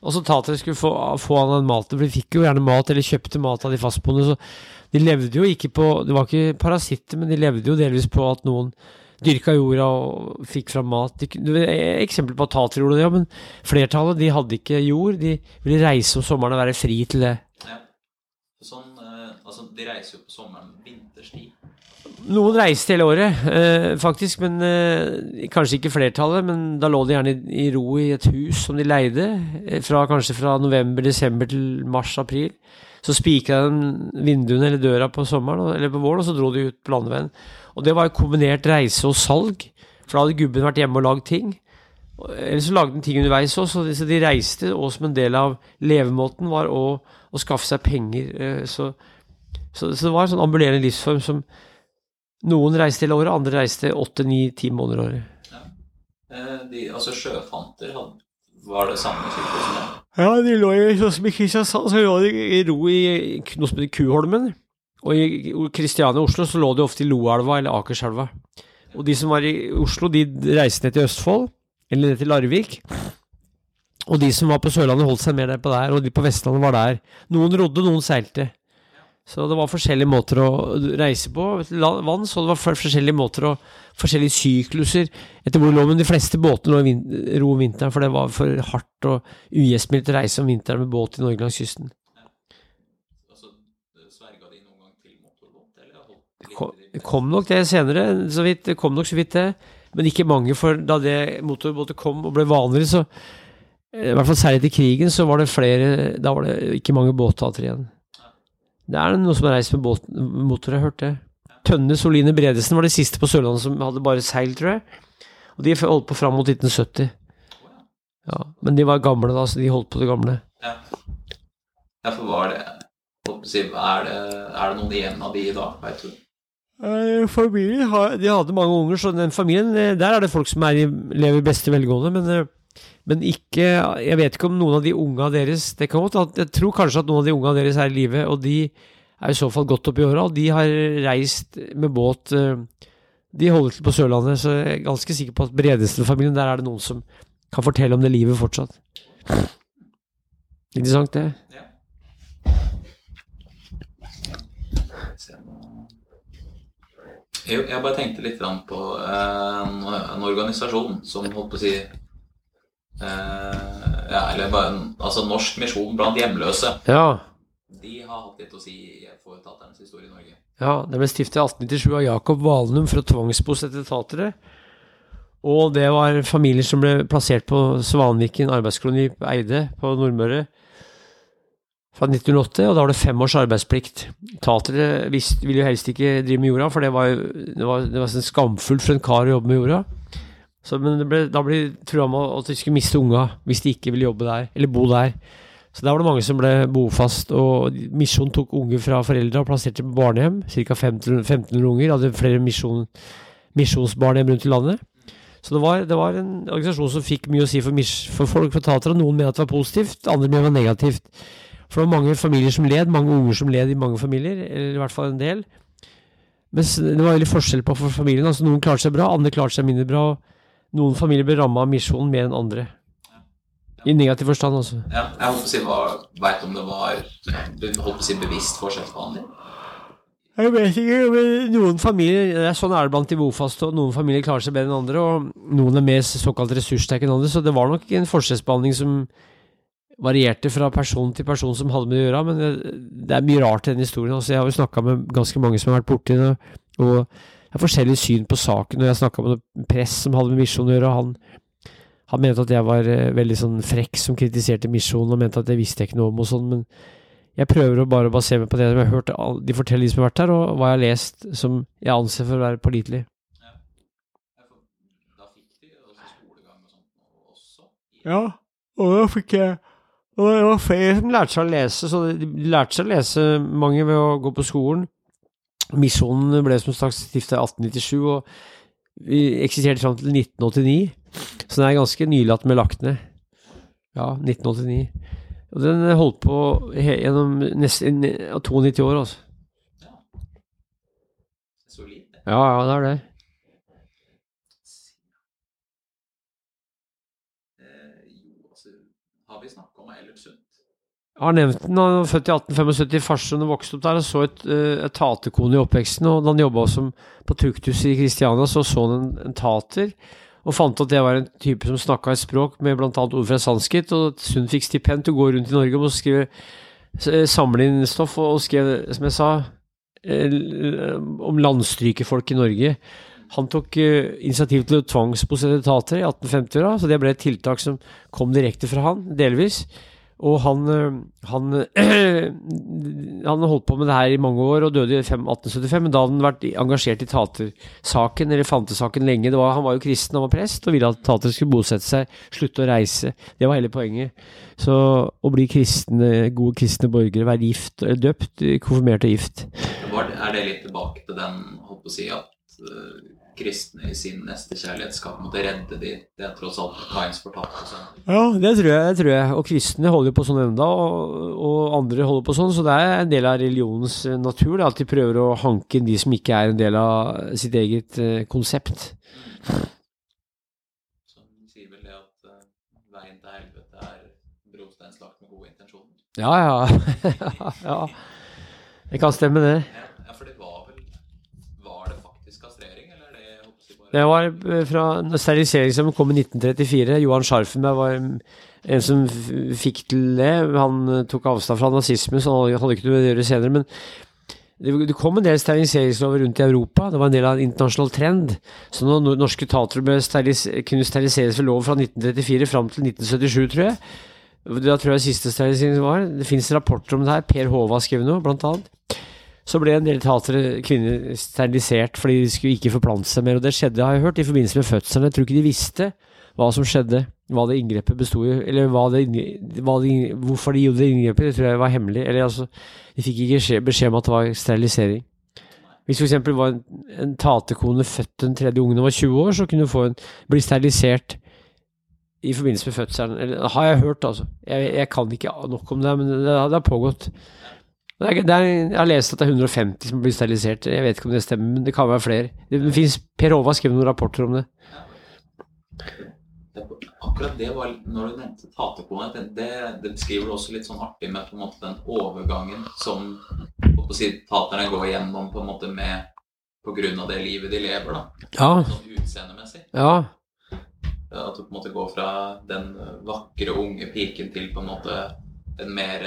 S2: og så.
S1: Og skulle få, få han den maten, for de fikk jo gjerne mat, eller kjøpte mat av de fastboende, så de levde jo ikke på Det var ikke parasitter, men de levde jo delvis på at noen dyrka jorda og fikk fram mat. Er eksempel på at tatere gjorde det, ja, men flertallet de hadde ikke jord. De ville reise om sommeren og være fri til det.
S2: ja. Sånn, eh, altså, de reiser jo på sommeren vinterstid.
S1: Noen reiste hele året, eh, faktisk, men eh, kanskje ikke flertallet. Men da lå de gjerne i, i ro i et hus som de leide, eh, fra, kanskje fra november, desember til mars, april. Så spikra de vinduene eller døra på sommeren eller på våren, og så dro de ut på landeveien. Og det var kombinert reise og salg, for da hadde gubben vært hjemme og lagd ting. Eller så lagde han ting underveis òg, så, de- reiste, og som en del av levemåten var å, å skaffe seg penger. eh, Så, så, så det var en sånn ambulerende livsform som noen reiste hele året, andre reiste åtte, ni, ti måneder i året.
S2: Ja. de, altså sjøfanter var det samme type som det.
S1: Ja, de lå i, som i Kristiansand, så lå de i ro i noe som heter Kuholmen. Og i Kristiania og Oslo så lå de ofte i Loelva eller Akerselva. Og de som var i Oslo, de reiste ned til Østfold, eller ned til Larvik. Og de som var på Sørlandet, holdt seg mer der på der, og de på Vestlandet var der. Noen rodde, noen seilte. Så det var forskjellige måter å reise på. Vann, så det var forskjellige måter og forskjellige sykluser etter hvor det lå. Men de fleste båtene lå i ro om vinteren, for det var for hardt og ugjestmildt å reise om vinteren med båt i Norge langs kysten.
S2: Altså, Sverga de noen gang til motorbåt, eller holdt de litt
S1: Kom, nok det senere, så vidt. Det kom nok så vidt det. Men ikke mange, for da det motorbåter kom og ble vanligere, så eh, I hvert fall særlig etter krigen, så var det flere Da var det ikke mange båtteater igjen. Det er noe som har reist med båt, motor, jeg har hørt det. Tønne Soline Bredesen var de siste på Sørlandet som hadde bare seil, tror jeg. Og de holdt på fram mot 1970. Ja, men de var gamle da, så de holdt på det gamle.
S2: Ja. ja, for var det er, det er det noen igjen av de i dag, veit du?
S1: Eh, Familien de hadde mange unger, så den familien, eh, der er det folk som er i, lever i beste velgående, men, eh, men ikke Jeg vet ikke om noen av de unga deres Det kan godt Jeg tror kanskje at noen av de unga deres er i live, og de er i så fall godt opp i åra, de har reist med båt eh, De holder til på Sørlandet, så jeg er ganske sikker på at Bredesen-familien, der er det noen som kan fortelle om det livet fortsatt. Interessant, det.
S2: Ja. Jeg, jeg bare tenkte litt på eh, en, organisasjon som holdt på å si ja, eller bare en, altså Norsk misjon blant hjemløse.
S1: Ja.
S2: De har hatt litt å si for tatterens historie i Norge.
S1: Ja, det ble stiftet i 1897 av Jakob Valnum for å tvangsbosette tatere. Og det var familier som ble plassert på Svanviken arbeidskoloni på Eide på Nordmøre fra 1908, og da var det fem års arbeidsplikt. Tatere visst, ville jo helst ikke drive med jorda, for det var, det var, det var sånn skamfullt for en kar å jobbe med jorda. Så, men ble, da de trua med at de skulle miste unga hvis de ikke ville jobbe der, eller bo der. Så der var det mange som ble bofast, og Misjon tok unger fra foreldre og plasserte på barnehjem. Ca. 1500 unger. Hadde flere misjon, misjonsbarnehjem rundt i landet. Så det var, det var en organisasjon som fikk mye å si for, for folk for Tatra. Noen mente det var positivt, andre mente det var negativt. For det var mange familier som led, mange unger som led i mange familier, eller i hvert fall en del. Men det var veldig forskjell på for familien. altså Noen klarte seg bra, andre klarte seg mindre bra. og Noen familier ble ramma av misjonen mer enn andre. I negativ forstand, altså.
S2: Ja, jeg holdt på å si, vet om det var holdt på å si, bevisst forskjellsbehandling?
S1: Jeg vet ikke, men noen familier det er Sånn er det blant de bofaste, og noen familier klarer seg bedre enn andre, og noen er mer såkalt ressurssterke enn andre, så det var nok en forskjellsbehandling som varierte fra person til person som hadde med det å gjøre, men det, det er mye rart i den historien. Altså, jeg har jo snakka med ganske mange som har vært borti det, og jeg har forskjellig syn på saken, og jeg snakka med en press som hadde med misjon å gjøre, og han, han mente at jeg var eh, veldig sånn frekk som kritiserte Misjon, og mente at jeg visste ikke noe om og sånn, men jeg prøver å bare basere meg på det som jeg har hørt de forteller de som har vært her, og hva jeg har lest som jeg anser for å være pålitelig.
S2: Ja, og
S1: da fikk jeg Og det var flere som lærte seg å lese, så de lærte seg å lese mange ved å gå på skolen. Misjonen ble som sagt stifta i 1897, og vi eksisterte fram til 1989. Så den er ganske nylig at den ble lagt ned. Ja, 1989. Og den holdt på gjennom nesten 92 år, altså.
S2: Solid.
S1: Ja, ja, det er det.
S2: Eh, jo, altså Har vi snakka om Eilert Sundt?
S1: Jeg har nevnt den, han var født i 1875 i Farsund og vokste opp der, og så et, eh, et taterkone i oppveksten, og da han jobba på tukthus i Kristiania, så så han en, en tater, og fant at det var en type som snakka et språk med annet ord fra sanskrit, og Sund fikk stipend til å gå rundt i Norge og skrive, s- samle inn stoff, og skrev, som jeg sa, eh, om landstrykerfolk i Norge. Han tok eh, initiativ til å tvangsbosette tatere i 1850-åra, så det ble et tiltak som kom direkte fra han, delvis. Og han, øh, han, han holdt på med det her i mange år og døde i 1875, men da hadde han vært engasjert i tatersaken, eller fantesaken, lenge. Var, han var jo kristen, han var prest, og ville at tatere skulle bosette seg, slutte å reise. Det var hele poenget. Så å bli kristne, gode kristne borgere, være gift, eller døpt, konfirmert og gift.
S2: Er det litt tilbake til den holdt på å si at eh, kristne i sin nestekjærlighet skal på en måte redde de? Det er tross alt Kains fortapte sønn.
S1: Ja, det tror jeg. Det tror jeg. Og kristne holder på sånn enda, og, og andre holder på sånn, så det er en del av religionens eh, natur at de prøver å hanke inn de som ikke er en del av sitt eget eh, konsept.
S2: Som sier vel det at eh, veien til helvete er brosteinslagt med gode intensjoner.
S1: Ja, ja. ja. Det kan stemme, det.
S2: Ja, ja, for det var vel Var det faktisk kastrering, eller er det jeg bare
S1: Det var eh, fra når steriliseringsloven kom i 1934. Johan Scharfenberg var en som fikk til det. Han eh, tok avstand fra nazismen, så han hadde- ikke noe med det å gjøre senere. Men det, kom en del steriliseringslover rundt i Europa. Det var en del av en internasjonal trend. Så når norske ble kunne steriliseres ved lov fra 1934 fram til 1977, tror jeg. Da tror jeg siste sterilisering var. Det finnes rapporter om det her. Per Håva skrev noe, blant annet. Så ble en del tatere kvinner sterilisert fordi de skulle ikke forplante seg mer. Og det skjedde, har jeg hørt, i forbindelse med fødselen. Jeg tror ikke de visste hva som skjedde, hva det inngrepet bestod i, eller hva det, hva det, hvorfor de gjorde det inngrepet. Det tror jeg var hemmelig. Eller altså, de fikk ikke beskjed- om at det var sterilisering. Hvis eksempel var en, en tatekone født den tredje ungen og var 20 år, så kunne hun bli sterilisert i forbindelse med fødselen. Eller, har jeg hørt, altså. Jeg, jeg kan ikke nok om det, men det, det har pågått. Er, jeg har lest at det er 150 som blir sterilisert. Jeg vet ikke om det stemmer, men det kan være flere. Det, det finnes, Per Hova har skrevet noen rapporter om det.
S2: det, Akkurat det var Når du nevnte tatekone, det, det, beskriver du også litt sånn artig med på en måte den overgangen som på å si, taterne går igjennom på en måte med på grunn av det livet de lever, da.
S1: Ja,
S2: Sånn utseendemessig.
S1: ja,
S2: At du på en måte går fra den vakre, unge piken til på en måte en mer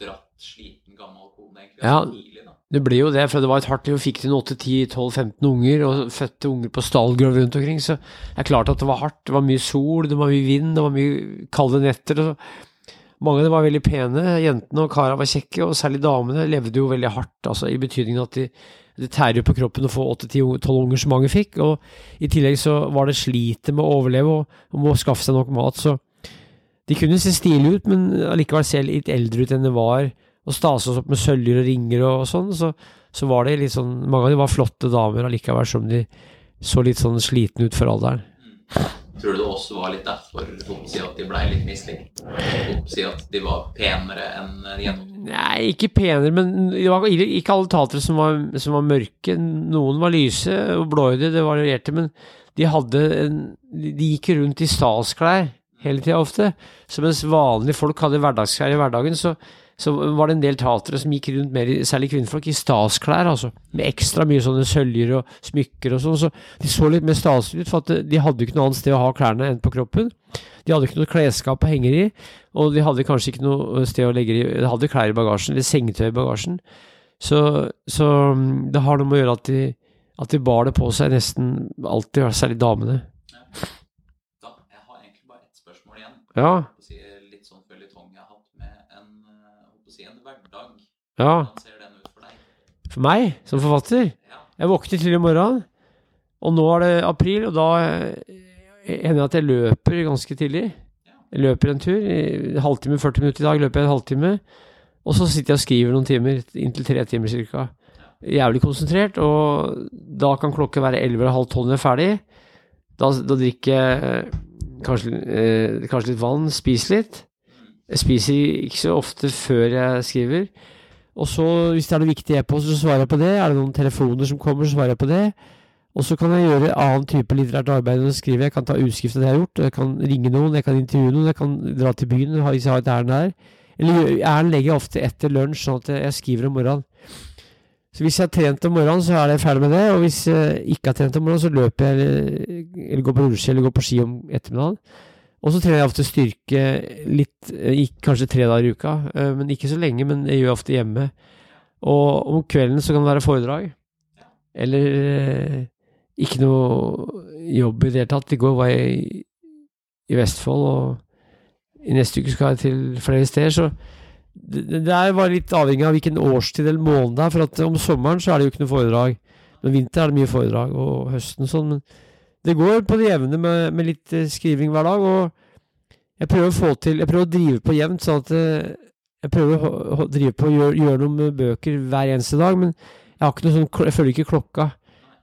S2: dratt, sliten, gammel kone, egentlig.
S1: Ja.
S2: Tidlig,
S1: det blir jo det, for det var et hardt liv. Fikk til 8-10-12-15 unger, og fødte unger på stallgrov rundt omkring. Så det er klart at det var hardt. Det var mye sol, det var mye vind, det var mye kalde netter. mange av dem var veldig pene, jentene og kara var kjekke, og særlig damene levde jo veldig hardt, altså i betydningen at de, det tærer jo på kroppen å få 8-10-12 unger som mange fikk, og i tillegg så var det slitet med å overleve og, og må skaffe seg nok mat, så de kunne se stilige ut, men allikevel se litt eldre ut enn det var, og stase oss opp med søljer og ringer og sånn, så, så var det litt sånn, mange av de var flotte damer allikevel, som de så litt sånn sliten ut for alderen.
S2: Tror du det også var litt derfor holdt på å si at de ble litt mislikt? Holdt på å Si at de var penere enn gjennomsnittet?
S1: Nei, ikke penere, men det var ikke alle tatere som var, som var mørke. Noen var lyse og blåøyde, det varierte, men de hadde en, De gikk rundt i stasklær hele tida ofte. Så mens vanlige folk hadde hverdagsklær i hverdagen, så, så var det en del tatere som gikk rundt mer, særlig kvinnfolk, i stasklær, altså. Med ekstra mye sånne søljer og smykker og sånn. Så de så litt mer staselige ut, for at de hadde ikke noe annet sted å ha klærne enn på kroppen. De hadde ikke noe klesskap å henge i, og de hadde kanskje ikke noe sted å legge i De hadde klær i bagasjen, eller sengetøy i bagasjen. Så, så mm, det har noe med å gjøre at de, at de bar det på seg nesten alltid, særlig damene.
S2: Da, jeg har egentlig bare ett spørsmål igjen.
S1: Ja,
S2: Holdt på å si, litt sånn føljetong jeg har hatt med en, eh, holdt på å si, en hverdag.
S1: Ja.
S2: For
S1: meg, som forfatter. Jeg våkner tidlig om morgenen, og nå er det april, og da eh, hender det at jeg løper ganske tidlig. Jeg løper en tur, i en halvtime, 40 minutter i dag løper jeg en halvtime, og så sitter jeg og skriver noen timer, inntil tre timer cirka. Jævlig konsentrert, og da kan klokka være 11 eller halv 12 når jeg er ferdig. Da, da drikker jeg kanskje, eh, kanskje litt vann, spiser litt. Jeg spiser ikke så ofte før jeg skriver. Og så, hvis det er noe viktig e-post, så svarer jeg på det. Er det noen telefoner som kommer, så svarer jeg på det. Og så kan jeg gjøre annen type litterært arbeid enn å skrive. Jeg kan ta utskrift av det jeg har gjort. Jeg kan ringe noen, jeg kan intervjue noen, jeg kan dra til byen hvis jeg har et ærend der. Eller ærend legger jeg ofte etter lunsj, sånn at jeg skriver om morgenen. Så hvis jeg har trent om morgenen, så er jeg ferdig med det. Og hvis jeg ikke har trent om morgenen, så løper jeg eller, eller går på rulleski eller går på ski om ettermiddagen. Og så trener jeg ofte styrke litt, eh, kanskje tre dager i uka, eh, men ikke så lenge. Men jeg gjør ofte hjemme. Og om kvelden så kan det være foredrag. Eller eh, ikke noe jobb i det hele tatt. I går var jeg i, Vestfold, og i neste uke skal jeg til flere steder. Så det, det der bare litt avhengig av hvilken årstid eller måned det er. For om sommeren så er det jo ikke noe foredrag. Men vinter er det mye foredrag, og høsten sånn. Men det går på det jevne med, med litt eh, skriving hver dag. Og jeg prøver å få til Jeg prøver å drive på jevnt, sånn at eh, jeg prøver å drive på å gjøre, gjøre noe med bøker hver eneste dag. Men jeg har ikke noe sånn Jeg følger ikke klokka.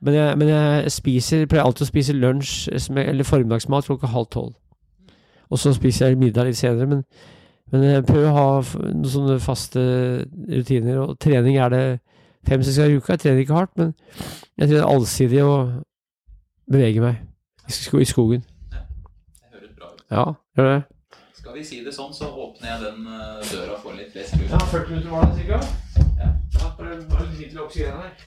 S1: Men jeg, men jeg spiser jeg pleier alltid å spise lunsj eh, eller formiddagsmat klokka halv tolv. Og så spiser jeg middag litt senere. Men, men jeg prøver å ha noen sånne faste rutiner. Og trening er det fem-seks ganger i uka. Jeg trener ikke hardt, men jeg trener allsidig og beveger meg i sko- i skogen.
S2: Det høres bra ut.
S1: Ja, gjør det.
S2: Skal vi si det sånn, så åpner jeg den eh, døra for litt frisk luft.
S1: Ja, 40 minutter var det cirka?
S2: Ja.
S1: Ja, bare, litt litt oksygen her.